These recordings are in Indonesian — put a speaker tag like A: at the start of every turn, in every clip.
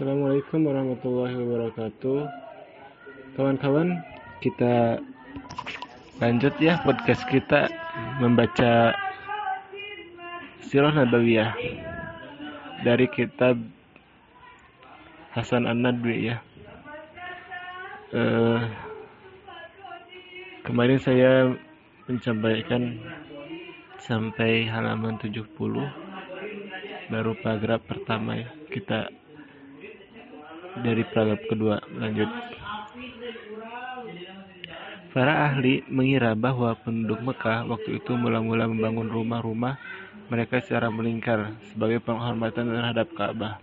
A: Assalamualaikum warahmatullahi wabarakatuh. Kawan-kawan, kita lanjut ya podcast kita membaca Sirah Nabawiyah dari kitab Hasan An-Nadwi ya. Uh, kemarin saya menyampaikan sampai halaman 70 baru paragraf pertama ya kita dari paragraf kedua lanjut Para ahli mengira bahwa penduduk Mekah waktu itu mula-mula membangun rumah-rumah mereka secara melingkar sebagai penghormatan terhadap Ka'bah.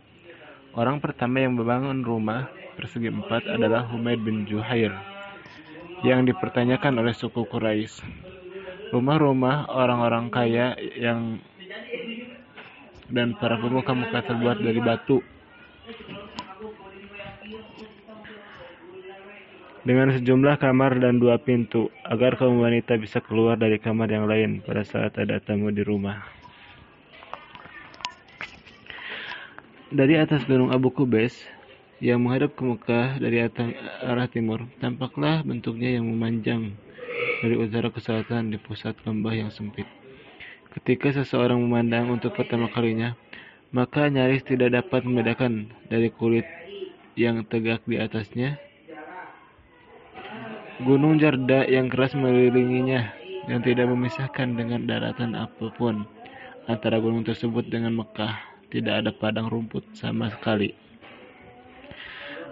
A: Orang pertama yang membangun rumah persegi empat adalah Humaid bin Juhair yang dipertanyakan oleh suku Quraisy. Rumah-rumah orang-orang kaya yang dan para pemuka Mekah terbuat dari batu dengan sejumlah kamar dan dua pintu, agar kaum wanita bisa keluar dari kamar yang lain pada saat ada tamu di rumah. Dari atas gunung Abu Kubes, yang menghadap ke Mekah dari arah timur, tampaklah bentuknya yang memanjang dari utara ke selatan di pusat lembah yang sempit. Ketika seseorang memandang untuk pertama kalinya, maka nyaris tidak dapat membedakan dari kulit yang tegak di atasnya Gunung Jarda yang keras mengelilinginya yang tidak memisahkan dengan daratan apa pun antara gunung tersebut dengan Mekah. Tidak ada padang rumput sama sekali.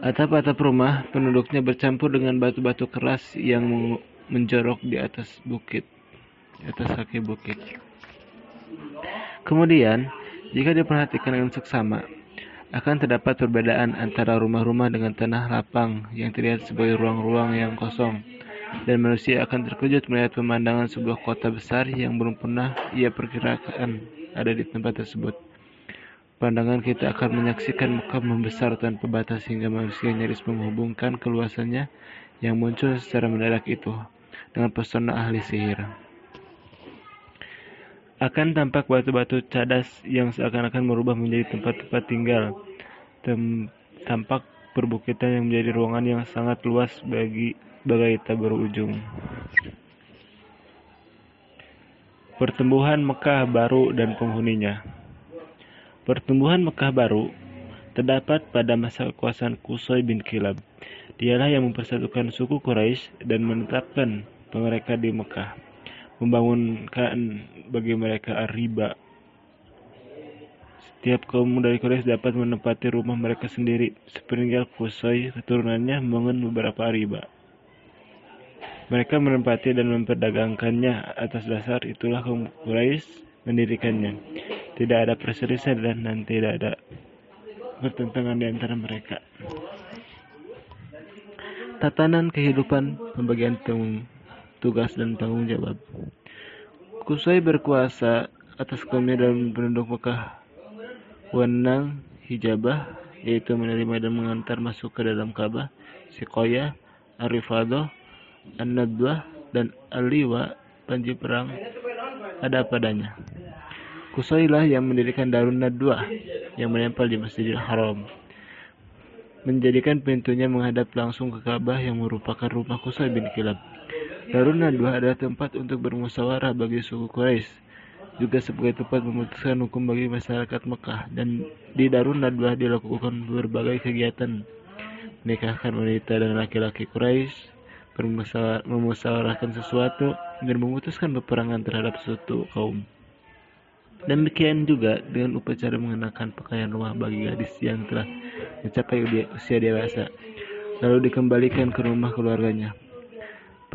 A: Atap-atap rumah penduduknya bercampur dengan batu-batu keras yang menjorok di atas bukit, di atas kaki bukit. Kemudian, jika diperhatikan dengan seksama, akan terdapat perbedaan antara rumah-rumah dengan tanah lapang yang terlihat sebagai ruang-ruang yang kosong, dan manusia akan terkejut melihat pemandangan sebuah kota besar yang belum pernah ia perkirakan ada di tempat tersebut. Pandangan kita akan menyaksikan Mekah membesar tanpa batas hingga manusia nyaris menghubungkan keluasannya yang muncul secara mendadak itu dengan pesona ahli sihir. Akan tampak batu-batu cadas yang seakan-akan merubah menjadi tempat-tempat tinggal. Tem tampak perbukitan yang menjadi ruangan yang sangat luas bagi bagai tak berujung. Pertumbuhan Mekah baru dan penghuninya. Pertumbuhan Mekah baru terdapat pada masa kekuasaan Qusay bin Kilab. Dialah yang mempersatukan suku Quraisy dan menetapkan mereka di Mekah membangunkan bagi mereka riba. Setiap kaum dari Quraisy dapat menempati rumah mereka sendiri, sepeninggal Qusay keturunannya membangun beberapa riba. Mereka menempati dan memperdagangkannya atas dasar itulah kaum Quraisy mendirikannya. Tidak ada perselisihan dan tidak ada pertentangan di antara mereka. Tatanan kehidupan pembagian tanggung tugas dan tanggung jawab. Kusai berkuasa atas kaumnya dalam penduduk Mekah. Wenang hijabah yaitu menerima dan mengantar masuk ke dalam Ka'bah, Sikoya, Arifadoh, An-Nadwah, dan Aliwa panji perang ada padanya. Kusailah yang mendirikan Darun Nadwah yang menempel di Masjidil Haram. Menjadikan pintunya menghadap langsung ke Ka'bah yang merupakan rumah Kusai bin Kilab. Darun Nadwa adalah tempat untuk bermusyawarah bagi suku Quraisy, juga sebagai tempat memutuskan hukum bagi masyarakat Mekah dan di Darun Nadwa dilakukan berbagai kegiatan menikahkan wanita dan laki-laki Quraisy, memusyawarahkan sesuatu dan memutuskan peperangan terhadap suatu kaum. Demikian juga dengan upacara mengenakan pakaian rumah bagi gadis yang telah mencapai usia dewasa, lalu dikembalikan ke rumah keluarganya.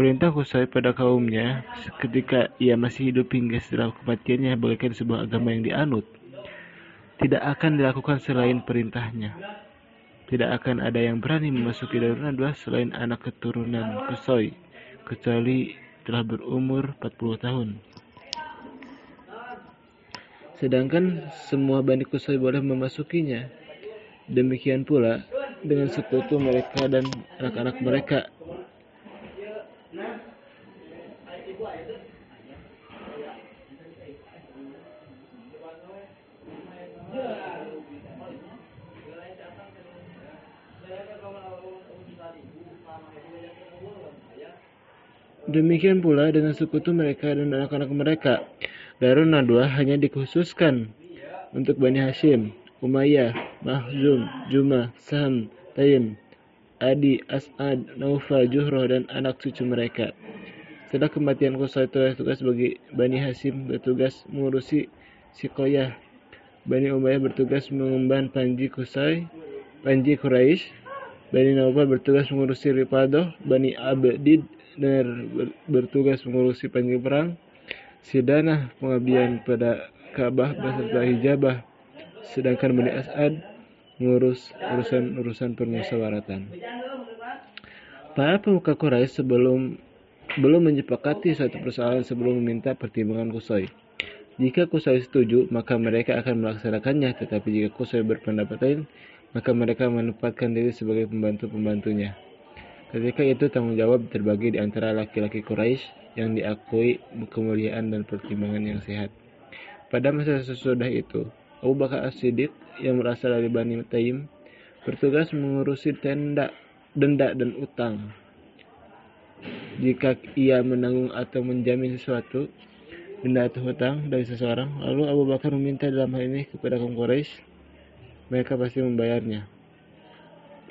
A: Perintah Qusay pada kaumnya ketika ia masih hidup hingga setelah kematiannya bagaikan sebuah agama yang dianut. Tidak akan dilakukan selain perintahnya. Tidak akan ada yang berani memasuki Darun Nadwa selain anak keturunan Qusay, kecuali telah berumur 40 tahun. Sedangkan semua Bani Qusay boleh memasukinya. Demikian pula dengan sekutu mereka dan anak-anak mereka Demikian pula dengan sekutu mereka dan anak-anak mereka. Darun Nadwa hanya dikhususkan untuk Bani Hashim, Umayyah, Mahzum, Juma, Sam, Taim, Adi, As'ad, Naufal, Juhroh, dan anak cucu mereka. Setelah kematian Qusay tugas bagi Bani Hashim bertugas mengurusi Sikoyah. Bani Umayyah bertugas mengemban Panji Qusay, Panji Quraisy. Bani Naufal bertugas mengurusi Ripadoh. Bani Abdid bertugas mengurusi Panji Perang. Sidanah pengabdian pada Ka'bah beserta hijabah, sedangkan Bani As'ad mengurus urusan-urusan permusyawaratan. Para pemuka Quraisy sebelum belum menyepakati suatu persoalan sebelum meminta pertimbangan Kusoi. Jika Kusoi setuju, maka mereka akan melaksanakannya, tetapi jika Kusoi berpendapat lain, maka mereka menempatkan diri sebagai pembantu-pembantunya. Ketika itu tanggung jawab terbagi di antara laki-laki Quraisy yang diakui kemuliaan dan pertimbangan yang sehat. Pada masa sesudah itu, Abu Bakar As-Siddiq yang berasal dari Bani Taim bertugas mengurusi tenda, denda dan utang. Jika ia menanggung atau menjamin sesuatu, denda atau hutang dari seseorang, lalu Abu Bakar meminta dalam hal ini kepada kaum Quraisy, mereka pasti membayarnya.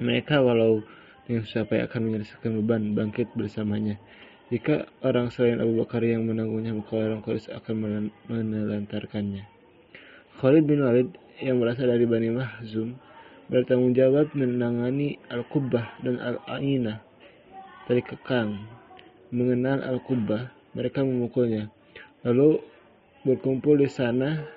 A: Mereka walau dengan susah payah akan menyelesaikan beban bangkit bersamanya. Jika orang selain Abu Bakar yang menanggungnya, maka orang Quraisy akan menelantarkannya. Khalid bin Walid yang berasal dari Bani Mahzum bertanggung jawab menangani Al-Qubbah dan Al-Ainah dari kekang. Mengenal Al-Qubbah, mereka memukulnya. Lalu berkumpul di sana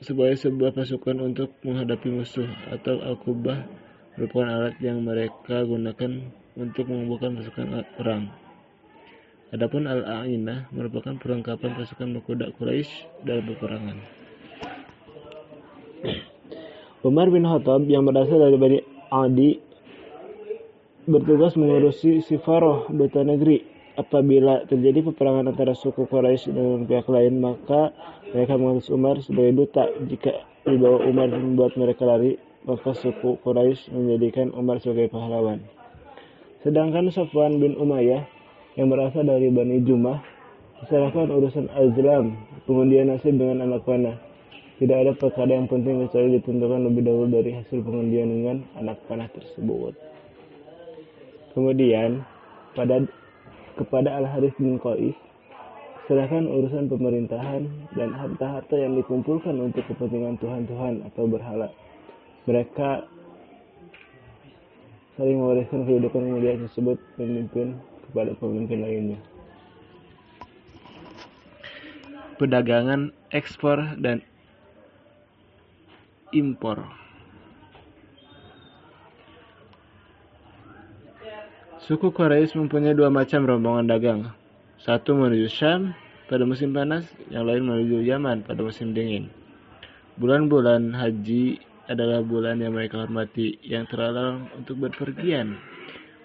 A: sebagai sebuah pasukan untuk menghadapi musuh atau Al-Qubbah merupakan alat yang mereka gunakan untuk mengumpulkan pasukan perang. Adapun Al-A'inah merupakan perlengkapan pasukan berkuda Quraisy dalam peperangan. Umar bin Khattab yang berasal dari Bani Adi bertugas mengurusi Sifaroh duta negeri. Apabila terjadi peperangan antara suku Quraisy dengan pihak lain, maka mereka mengutus Umar sebagai duta. Jika dibawa Umar membuat mereka lari, maka suku Quraisy menjadikan Umar sebagai pahlawan. Sedangkan Safwan bin Umayyah yang berasal dari Bani Jumah diserahkan urusan Azlam, pengundian nasib dengan anak panah. Tidak ada perkara yang penting kecuali ditentukan lebih dahulu dari hasil pengundian dengan anak panah tersebut. Kemudian, pada kepada Al Harith bin Qais serahkan urusan pemerintahan dan harta-harta yang dikumpulkan untuk kepentingan Tuhan-Tuhan atau berhala. Mereka saling mewariskan kedudukan mulia tersebut pemimpin kepada pemimpin lainnya. Perdagangan ekspor dan impor. Suku Quraisy mempunyai dua macam rombongan dagang. Satu menuju Syam pada musim panas, yang lain menuju Yaman pada musim dingin. Bulan-bulan haji adalah bulan yang mereka hormati, yang terlarang untuk berpergian.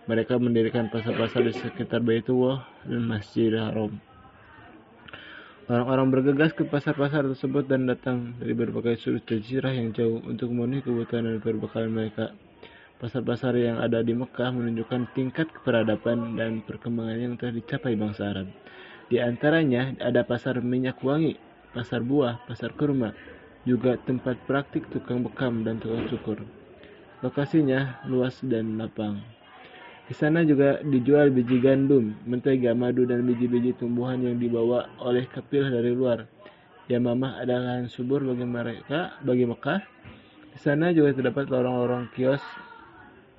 A: Mereka mendirikan pasar-pasar di sekitar Baitullah dan Masjidil Haram. Orang-orang bergegas ke pasar-pasar tersebut dan datang dari berbagai sudut jazirah yang jauh untuk memenuhi kebutuhan dan perbekalan mereka. Pasar-pasar yang ada di Mekah menunjukkan tingkat keperadaban dan perkembangan yang telah dicapai bangsa Arab. Di antaranya ada pasar minyak wangi, pasar buah, pasar kurma, juga tempat praktik tukang bekam dan tukang cukur. Lokasinya luas dan lapang. Di sana juga dijual biji gandum, mentega, madu, dan biji-biji tumbuhan yang dibawa oleh kapilah dari luar. Yamamah adalah subur bagi mereka, bagi Mekah. Di sana juga terdapat lorong-lorong kios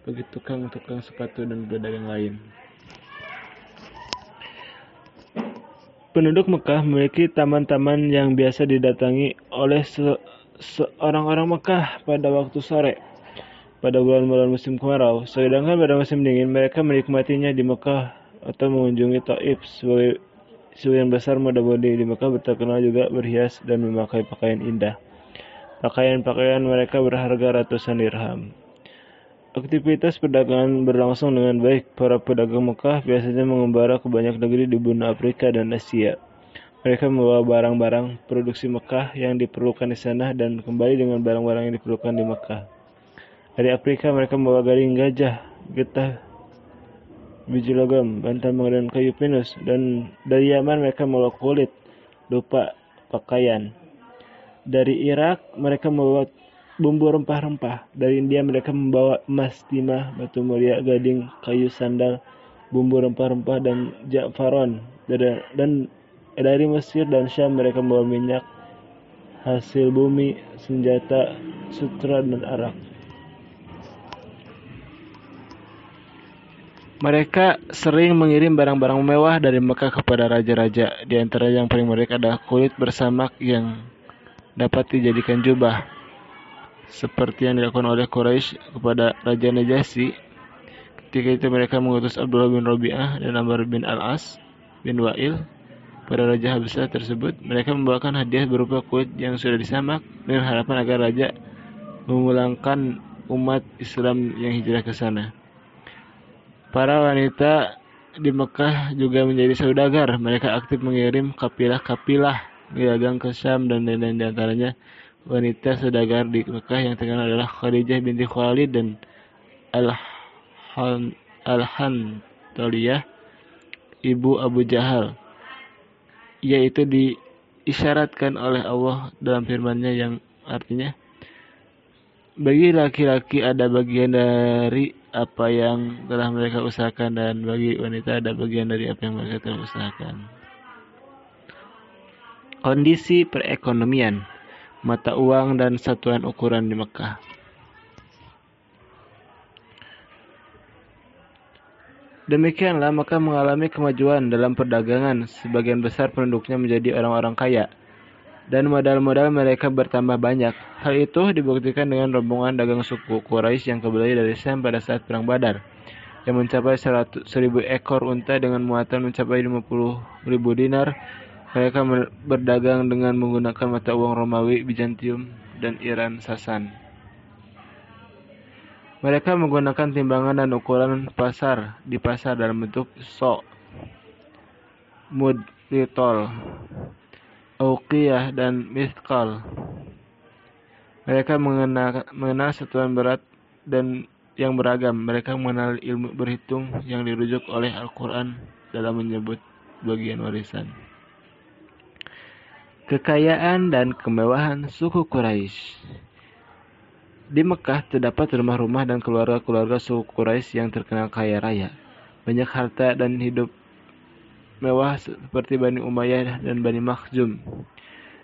A: bagi tukang-tukang sepatu dan pedagang lain. Penduduk Mekah memiliki taman-taman yang biasa didatangi oleh seorang-orang Mekah pada waktu sore pada bulan-bulan musim kemarau. Sedangkan pada musim dingin mereka menikmatinya di Mekah atau mengunjungi Taif sebagai sebagian besar muda-mudi di Mekah terkenal juga berhias dan memakai pakaian indah. Pakaian-pakaian mereka berharga ratusan dirham. Aktivitas perdagangan berlangsung dengan baik. Para pedagang Mekah biasanya mengembara ke banyak negeri di benua Afrika dan Asia. Mereka membawa barang-barang produksi Mekah yang diperlukan di sana dan kembali dengan barang-barang yang diperlukan di Mekah. Dari Afrika mereka membawa garing gajah, getah biji logam, tambang dan kayu pinus, dan dari Yaman mereka membawa kulit, lupa pakaian. Dari Irak mereka membawa bumbu rempah-rempah. Dari India mereka membawa emas, timah, batu mulia, gading, kayu sandal, bumbu rempah-rempah dan jafaron. Dan dari Mesir dan Syam mereka membawa minyak, hasil bumi, senjata, sutra dan arak. Mereka sering mengirim barang-barang mewah dari Mekah kepada raja-raja. Di antara yang paling mereka adalah kulit bersamak yang dapat dijadikan jubah. Seperti yang dilakukan oleh Quraisy kepada Raja Najasyi. Ketika itu mereka mengutus Abdullah bin Rabi'ah dan Amr bin Al-As bin Wa'il pada Raja Habsah tersebut. Mereka membawakan hadiah berupa kulit yang sudah disamak dengan harapan agar Raja memulangkan umat Islam yang hijrah ke sana. Para wanita di Mekah juga menjadi saudagar. Mereka aktif mengirim kapilah-kapilah dagang ke Syam dan lain-lain di antaranya wanita saudagar di Mekah yang terkenal adalah Khadijah binti Khalid dan Al-Hantaliyah ibu Abu Jahal yaitu diisyaratkan oleh Allah dalam firman-Nya yang artinya bagi laki-laki ada bagian dari apa yang telah mereka usahakan dan bagi wanita ada bagian dari apa yang mereka telah usahakan. Kondisi perekonomian, mata uang dan satuan ukuran di Mekah. Demikianlah maka mengalami kemajuan dalam perdagangan, sebagian besar penduduknya menjadi orang-orang kaya dan modal-modal mereka bertambah banyak. Hal itu dibuktikan dengan rombongan dagang suku Quraisy yang kembali dari Syam pada saat Perang Badar, yang mencapai 100.000 ekor unta dengan muatan mencapai 50.000 dinar. Mereka berdagang dengan menggunakan mata uang Romawi, Bizantium, dan Iran Sasan. Mereka menggunakan timbangan dan ukuran pasar di pasar dalam bentuk so, mud, litol, Auqiyah dan Mithqal. Mereka mengenal, mengenal satuan berat dan yang beragam. Mereka mengenal ilmu berhitung yang dirujuk oleh Al-Quran dalam menyebut bagian warisan. Kekayaan dan kemewahan suku Quraisy. Di Mekah terdapat rumah-rumah dan keluarga-keluarga suku Quraisy yang terkenal kaya raya. Banyak harta dan hidup mewah seperti Bani Umayyah dan Bani Makhzum.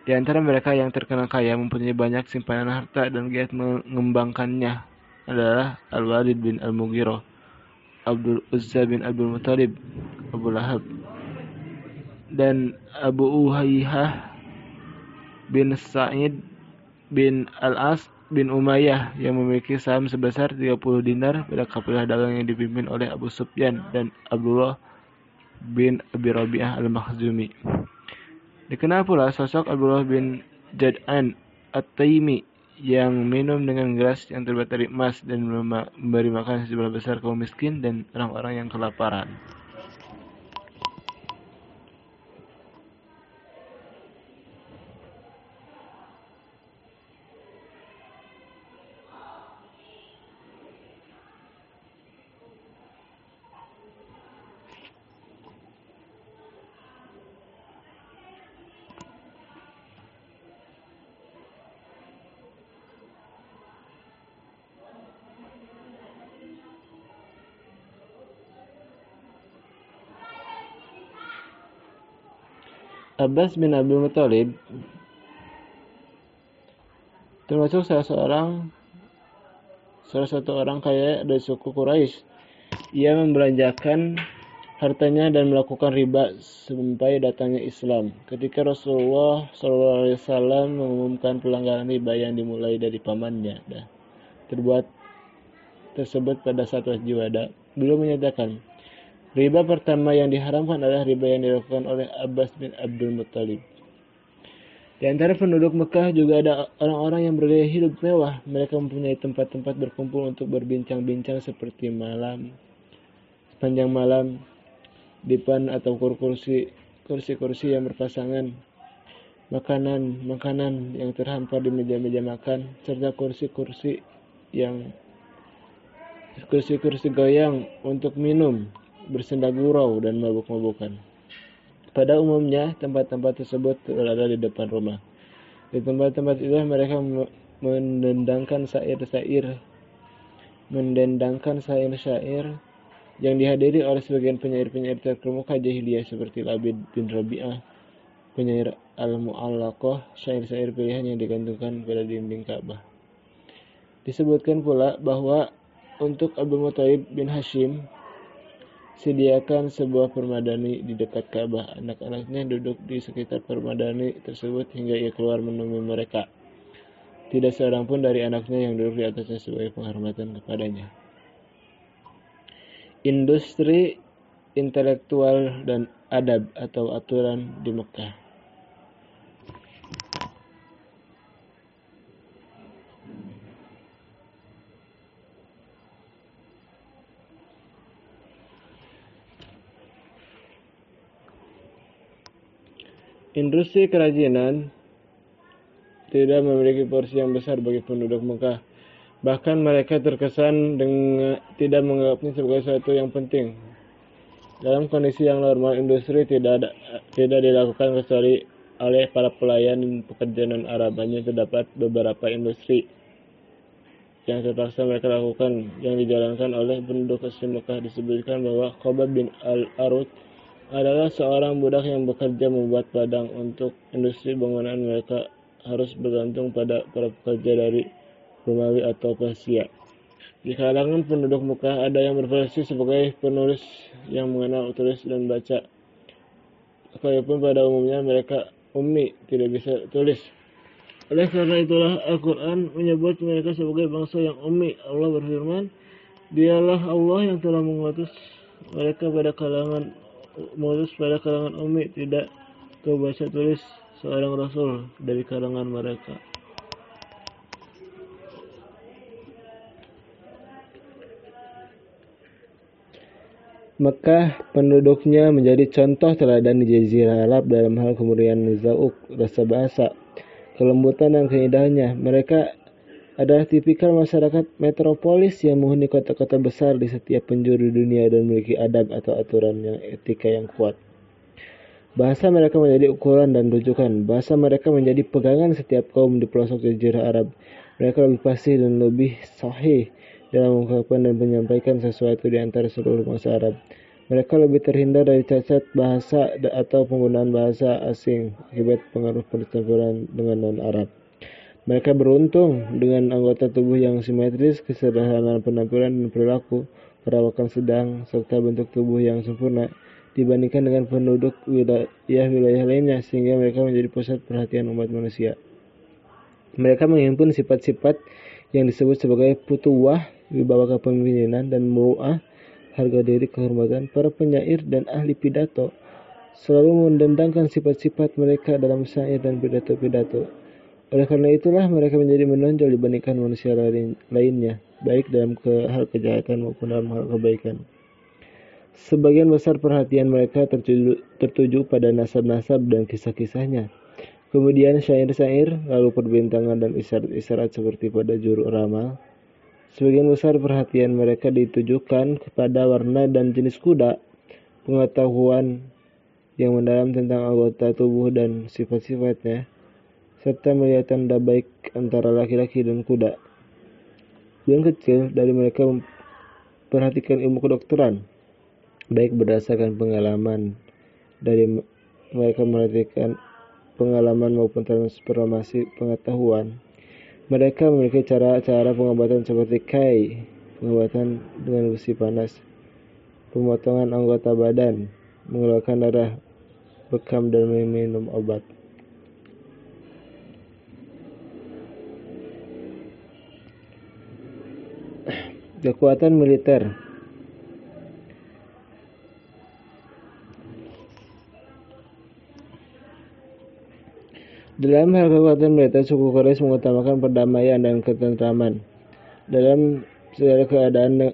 A: Di antara mereka yang terkenal kaya mempunyai banyak simpanan harta dan giat mengembangkannya adalah Al-Walid bin Al-Mughirah, Abdul Uzza bin Abdul Muttalib, Abu Lahab, dan Abu Uhayyah bin Sa'id bin Al-As bin Umayyah yang memiliki saham sebesar 30 dinar pada kapilah dagang yang dipimpin oleh Abu Sufyan dan Abdullah bin Abi Rabi'ah al-Makhzumi. Dikenal pula sosok Abdullah bin Jad'an At-Taimi yang minum dengan gelas yang terbuat dari emas dan memberi makan sebelah besar kaum miskin dan orang-orang yang kelaparan. Abbas bin Abdul Muthalib termasuk salah seorang salah satu orang kaya dari suku Quraisy. Ia membelanjakan hartanya dan melakukan riba sampai datangnya Islam. Ketika Rasulullah SAW mengumumkan pelanggaran riba yang dimulai dari pamannya, terbuat tersebut pada saat wajib belum menyatakan Riba pertama yang diharamkan adalah riba yang dilakukan oleh Abbas bin Abdul Muttalib. Di antara penduduk Mekah juga ada orang-orang yang bergaya hidup mewah. Mereka mempunyai tempat-tempat berkumpul untuk berbincang-bincang seperti malam, sepanjang malam, dipan atau kursi kursi-kursi yang berpasangan, makanan-makanan yang terhampar di meja-meja makan, serta kursi-kursi yang kursi-kursi goyang untuk minum bersenda gurau dan mabuk-mabukan. Pada umumnya, tempat-tempat tersebut berada di depan rumah. Di tempat-tempat itu mereka mendendangkan syair-syair mendendangkan syair-syair yang dihadiri oleh sebagian penyair-penyair terkemuka jahiliyah seperti Labid bin Rabi'ah, penyair Al-Mu'allaqah, syair-syair pilihan yang digantungkan pada dinding Ka'bah. Disebutkan pula bahwa untuk Abu Muthalib bin Hashim sediakan sebuah permadani di dekat Ka'bah. Anak-anaknya duduk di sekitar permadani tersebut hingga ia keluar menemui mereka. Tidak seorang pun dari anaknya yang duduk di atasnya sebagai penghormatan kepadanya. Industri intelektual dan adab atau aturan di Mekah. Industri kerajinan tidak memiliki porsi yang besar bagi penduduk Mekah. Bahkan mereka terkesan dengan tidak menganggapnya sebagai sesuatu yang penting. Dalam kondisi yang normal, industri tidak ada, tidak dilakukan kecuali oleh para pelayan dan pekerja non Arab. Hanya terdapat beberapa industri yang terpaksa mereka lakukan yang dijalankan oleh penduduk asli Mekah disebutkan bahwa Khobab bin Al-Arut adalah seorang budak yang bekerja membuat padang untuk industri bangunan mereka harus bergantung pada para pekerja dari Romawi atau Persia. Di kalangan penduduk Mekah ada yang berprofesi sebagai penulis yang mengenal tulis dan baca. Sekalipun pada umumnya mereka ummi, tidak bisa tulis. Oleh karena itulah Al-Quran menyebut mereka sebagai bangsa yang ummi. Allah berfirman, Dialah Allah yang telah mengutus mereka pada kalangan mengutus pada kalangan ummi tidak tahu baca tulis seorang rasul dari kalangan mereka. Mekah penduduknya menjadi contoh teladan di Jazirah Arab dalam hal kemurian zauk, rasa bahasa, kelembutan dan keindahannya. Mereka adalah tipikal masyarakat metropolis yang menghuni kota-kota besar di setiap penjuru dunia dan memiliki adab atau aturan yang etika yang kuat. Bahasa mereka menjadi ukuran dan rujukan. Bahasa mereka menjadi pegangan setiap kaum di pelosok jazirah Arab. Mereka lebih pasti dan lebih sahih dalam mengungkapkan dan menyampaikan sesuatu di antara seluruh bangsa Arab. Mereka lebih terhindar dari cacat bahasa atau penggunaan bahasa asing akibat pengaruh percampuran dengan non-Arab. Mereka beruntung dengan anggota tubuh yang simetris, kesederhanaan penampilan dan perilaku, perawakan sedang, serta bentuk tubuh yang sempurna dibandingkan dengan penduduk wilayah-wilayah lainnya sehingga mereka menjadi pusat perhatian umat manusia. Mereka menghimpun sifat-sifat yang disebut sebagai putuwah, wibawa kepemimpinan dan mu'ah, harga diri kehormatan para penyair dan ahli pidato selalu mendendangkan sifat-sifat mereka dalam syair dan pidato-pidato. Oleh karena itulah mereka menjadi menonjol dibandingkan manusia lain, lainnya, baik dalam ke hal kejahatan maupun dalam hal kebaikan. Sebagian besar perhatian mereka tertuju, tertuju pada nasab-nasab dan kisah-kisahnya. Kemudian syair-syair, lalu perbintangan dan isyarat-isyarat seperti pada juru ramal. Sebagian besar perhatian mereka ditujukan kepada warna dan jenis kuda, pengetahuan yang mendalam tentang anggota tubuh dan sifat-sifatnya, serta melihat tanda baik antara laki-laki dan kuda. Yang kecil dari mereka memperhatikan ilmu kedokteran, baik berdasarkan pengalaman dari mereka memperhatikan pengalaman maupun transformasi pengetahuan. Mereka memiliki cara-cara pengobatan seperti kai, pengobatan dengan besi panas, pemotongan anggota badan, mengeluarkan darah, bekam dan meminum obat. Kekuatan militer Dalam hal kekuatan militer, suku Quraisy mengutamakan perdamaian dan ketentraman. Dalam segala keadaan,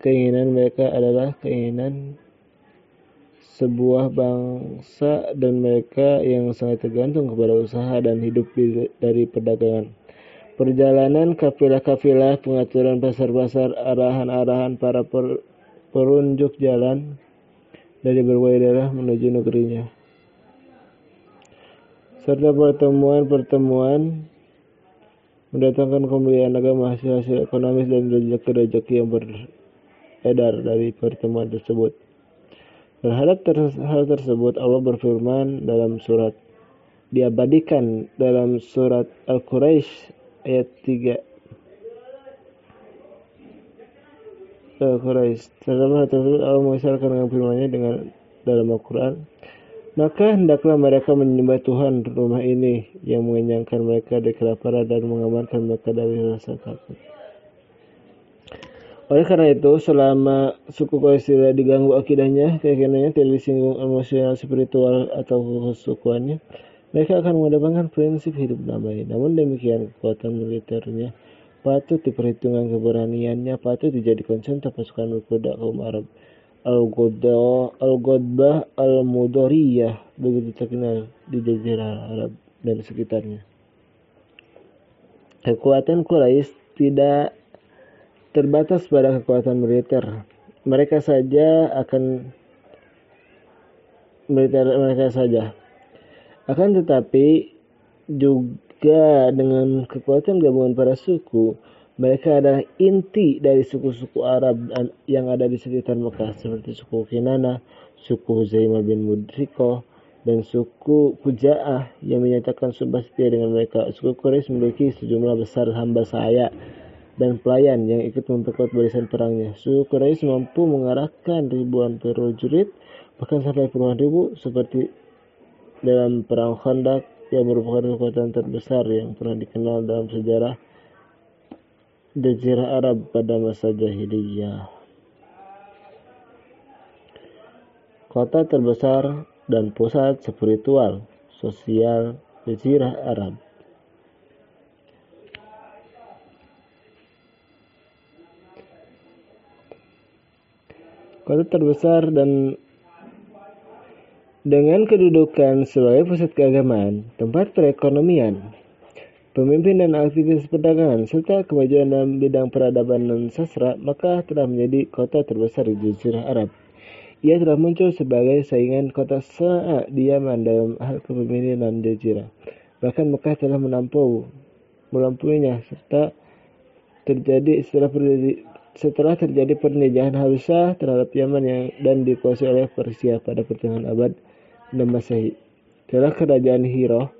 A: keinginan mereka adalah keinginan sebuah bangsa dan mereka yang sangat tergantung kepada usaha dan hidup dari perdagangan. Perjalanan kafilah-kafilah, pengaturan pasar-pasar, arahan-arahan para per, perunjuk jalan, dari berbagai daerah menuju negerinya. Serta pertemuan-pertemuan mendatangkan kemuliaan agama hasil-hasil ekonomis dan rezeki-rezeki yang beredar dari pertemuan tersebut. Terhadap ter hal tersebut Allah berfirman dalam surat diabadikan dalam surat Al-Quraisy ayat 3 Al-Quraisy. Terhadap hal tersebut Allah mengisahkan dengan firman-Nya dengan dalam Al-Quran maka hendaklah mereka menyembah Tuhan rumah ini yang mengenyangkan mereka dari kelaparan dan mengamankan mereka dari rasa takut. Oleh karena itu, selama suku Quraisy tidak diganggu akidahnya, keyakinannya tidak disinggung emosional spiritual atau kesukuannya, mereka akan mengedepankan prinsip hidup damai. Namun demikian, kekuatan militernya patut diperhitungkan keberaniannya patut dijadikan contoh pasukan berkuda kaum Arab Al-Ghadbah Al-Mudoriyah begitu terkenal di Jazirah Arab dan sekitarnya. Kekuatan Quraisy tidak terbatas pada kekuatan militer. Mereka saja akan militer mereka saja. Akan tetapi juga dengan kekuatan gabungan para suku, mereka adalah inti dari suku-suku Arab yang ada di sekitar Mekah seperti suku Kinana, suku Zaimah bin Mudriko, dan suku Kuja'ah yang menyatakan sumpah setia dengan mereka. Suku Quraisy memiliki sejumlah besar hamba sahaya dan pelayan yang ikut memperkuat barisan perangnya. Suku Quraisy mampu mengarahkan ribuan prajurit bahkan sampai puluhan ribu seperti dalam perang Khandaq yang merupakan kekuatan terbesar yang pernah dikenal dalam sejarah Jazirah Arab pada masa jahiliyah. Kota terbesar dan pusat spiritual sosial Jazirah Arab. Kota terbesar dan dengan kedudukan sebagai pusat keagamaan, tempat perekonomian, pemimpin dan aktivis perdagangan, serta kemajuan dalam bidang peradaban dan sastra, maka telah menjadi kota terbesar di Jazirah Arab. Ia telah muncul sebagai saingan kota Sana'a di Yaman dalam hal kepemimpinan Jazirah. Bahkan Mekah telah menampung melampuinya serta terjadi setelah terjadi, setelah terjadi penjajahan Habsyah terhadap Yaman yang dan dikuasai oleh Persia pada pertengahan abad 6 Masehi. Setelah kerajaan Hiro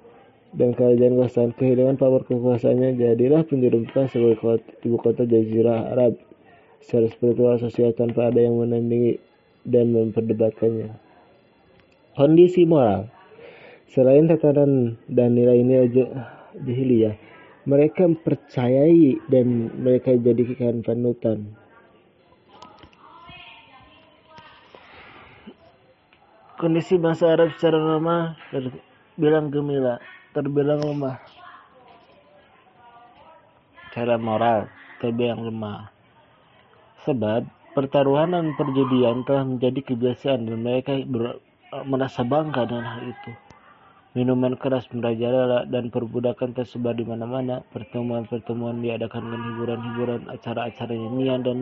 A: dan kerajaan kekuasaan kehilangan pamor kekuasaannya jadilah penjuru Mekah sebagai kota, ibu kota jazirah Arab secara spiritual sosial tanpa ada yang menandingi dan memperdebatkannya. Kondisi moral Selain tatanan dan nilai-nilai jahiliyah, mereka percayai dan mereka jadikan panutan. Kondisi bangsa Arab secara normal terbilang gemilang terbilang lemah. Cara moral terbilang lemah. Sebab pertaruhan dan perjudian telah menjadi kebiasaan dan mereka ber, merasa bangga dengan hal itu. Minuman keras merajalela dan perbudakan tersebar di mana-mana. Pertemuan-pertemuan diadakan dengan hiburan-hiburan, acara-acara nyanyian dan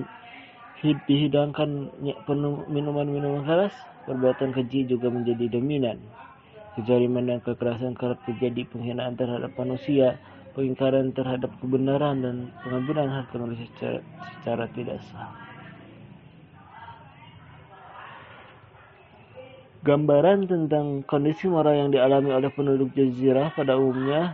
A: dihidangkan minuman-minuman keras. Perbuatan keji juga menjadi dominan. Kezaliman dan kekerasan kerap terjadi penghinaan terhadap manusia, pengingkaran terhadap kebenaran dan pengambilan harta manusia secara, secara tidak sah. Gambaran tentang kondisi moral yang dialami oleh penduduk jazirah pada umumnya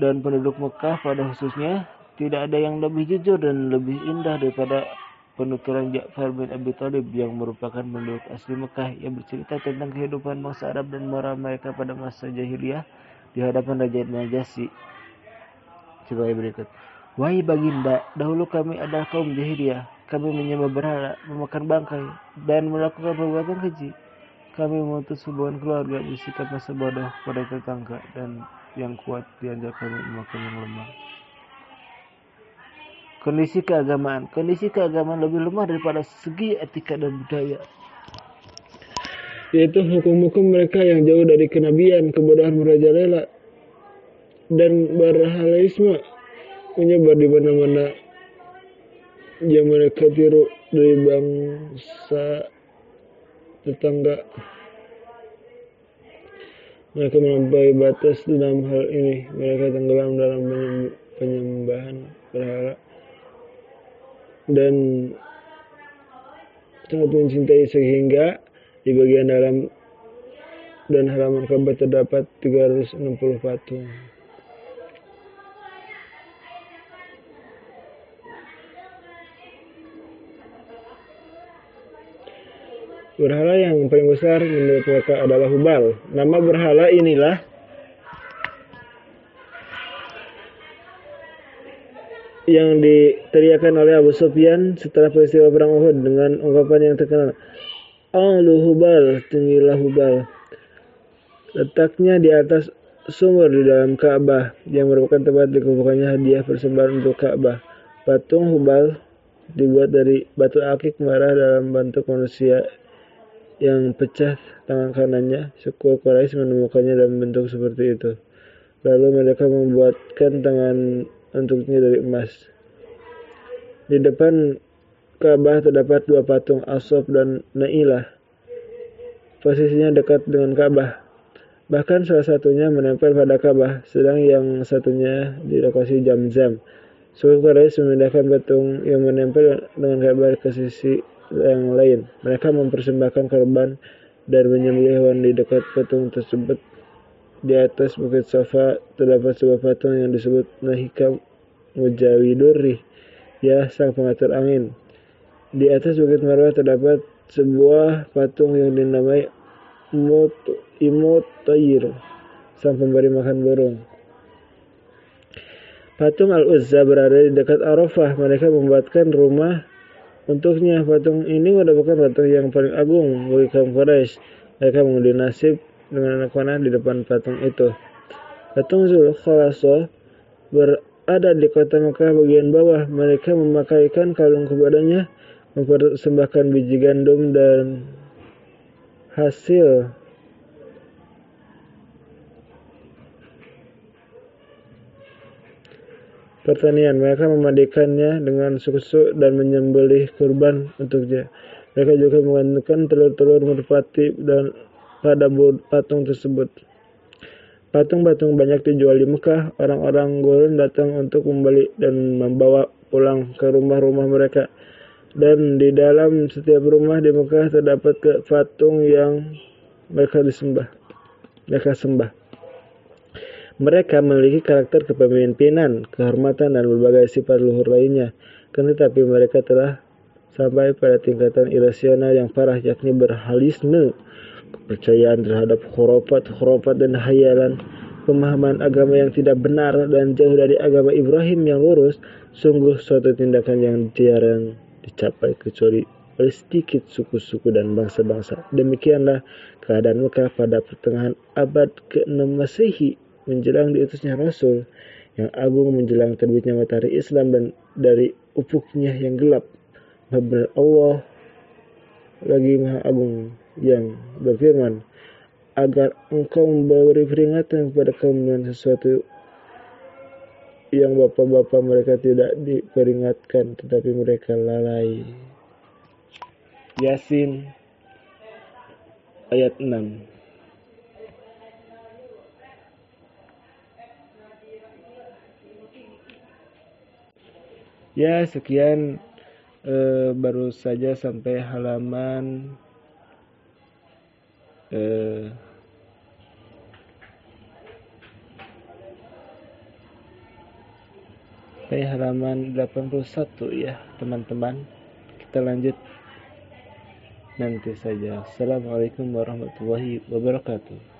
A: dan penduduk Mekah pada khususnya tidak ada yang lebih jujur dan lebih indah daripada penuturan Ja'far bin Abi Thalib yang merupakan penduduk asli Mekah yang bercerita tentang kehidupan bangsa Arab dan moral mereka pada masa jahiliyah di hadapan Raja Najasyi. Sebagai berikut. Wahai baginda, dahulu kami adalah kaum jahiliyah. Kami menyembah berhala, memakan bangkai, dan melakukan perbuatan keji. Kami memutus hubungan keluarga, bersikap masa bodoh pada tetangga, dan yang kuat dianjak kami memakan yang lemah. Kondisi keagamaan. Kondisi keagamaan lebih lemah daripada segi etika dan budaya. Yaitu hukum-hukum mereka yang jauh dari kenabian, kebodohan merajalela, dan berhalaisme menyebar di mana-mana yang mereka tiru dari bangsa
B: tetangga. Mereka melampaui batas dalam hal ini. Mereka tenggelam dalam penyembahan berhala dan sangat mencintai sehingga di bagian dalam dan halaman Ka'bah terdapat 360 patung. Berhala yang paling besar menurut mereka adalah Hubal. Nama berhala inilah yang diteriakan oleh Abu Sufyan setelah peristiwa perang Uhud dengan ungkapan yang terkenal. Alu Hubal, tinggilah Hubal. Letaknya di atas sumur di dalam Ka'bah yang merupakan tempat dikumpulkannya hadiah persembahan untuk Ka'bah. Patung Hubal dibuat dari batu akik merah dalam bentuk manusia yang pecah tangan kanannya, suku Quraisy menemukannya dalam bentuk seperti itu. Lalu mereka membuatkan tangan untuknya dari emas. Di depan Ka'bah terdapat dua patung Asof dan Nailah. Posisinya dekat dengan Ka'bah. Bahkan salah satunya menempel pada Ka'bah, sedang yang satunya di lokasi Jam-Jam. Suku Quraisy memindahkan patung yang menempel dengan Ka'bah ke sisi yang lain. Mereka mempersembahkan korban dan menyembelih hewan di dekat patung tersebut. Di atas bukit Safa terdapat sebuah patung yang disebut Nahika Mujawiduri, ya sang pengatur angin. Di atas bukit Marwah terdapat sebuah patung yang dinamai Imut Tayir, sang pemberi makan burung. Patung Al-Uzza berada di dekat Arafah. Mereka membuatkan rumah Untuknya, patung ini merupakan patung yang paling agung bagi kaum Quraisy. Mereka mengundi nasib dengan anak panah di depan patung itu. Patung Zulkhalasa berada di kota Mekah bagian bawah. Mereka memakaikan kalung kepadanya, mempersembahkan biji gandum dan hasil pertanian. Mereka memandikannya dengan susu dan menyembelih kurban untuknya. Mereka juga mengandungkan telur-telur merpati dan pada patung tersebut. Patung-patung banyak dijual di Mekah. Orang-orang gurun datang untuk membeli dan membawa pulang ke rumah-rumah mereka. Dan di dalam setiap rumah di Mekah terdapat patung yang mereka disembah. Mereka sembah. Mereka memiliki karakter kepemimpinan, kehormatan, dan berbagai sifat luhur lainnya. Kan tetapi mereka telah sampai pada tingkatan irasional yang parah yakni berhalisme, kepercayaan terhadap khurafat, khurafat dan hayalan, pemahaman agama yang tidak benar dan jauh dari agama Ibrahim yang lurus, sungguh suatu tindakan yang jarang dicapai kecuali oleh sedikit suku-suku dan bangsa-bangsa. Demikianlah keadaan Mekah pada pertengahan abad ke-6 Masehi menjelang diutusnya Rasul yang agung menjelang terbitnya matahari Islam dan dari ufuknya yang gelap. Benar Allah lagi maha agung yang berfirman agar engkau memberi peringatan kepada kaum dengan sesuatu yang bapak-bapak mereka tidak diperingatkan tetapi mereka lalai. Yasin ayat 6 Ya, sekian eh, baru saja sampai halaman eh, sampai halaman 81 ya, teman-teman. Kita lanjut nanti saja. Assalamualaikum warahmatullahi wabarakatuh.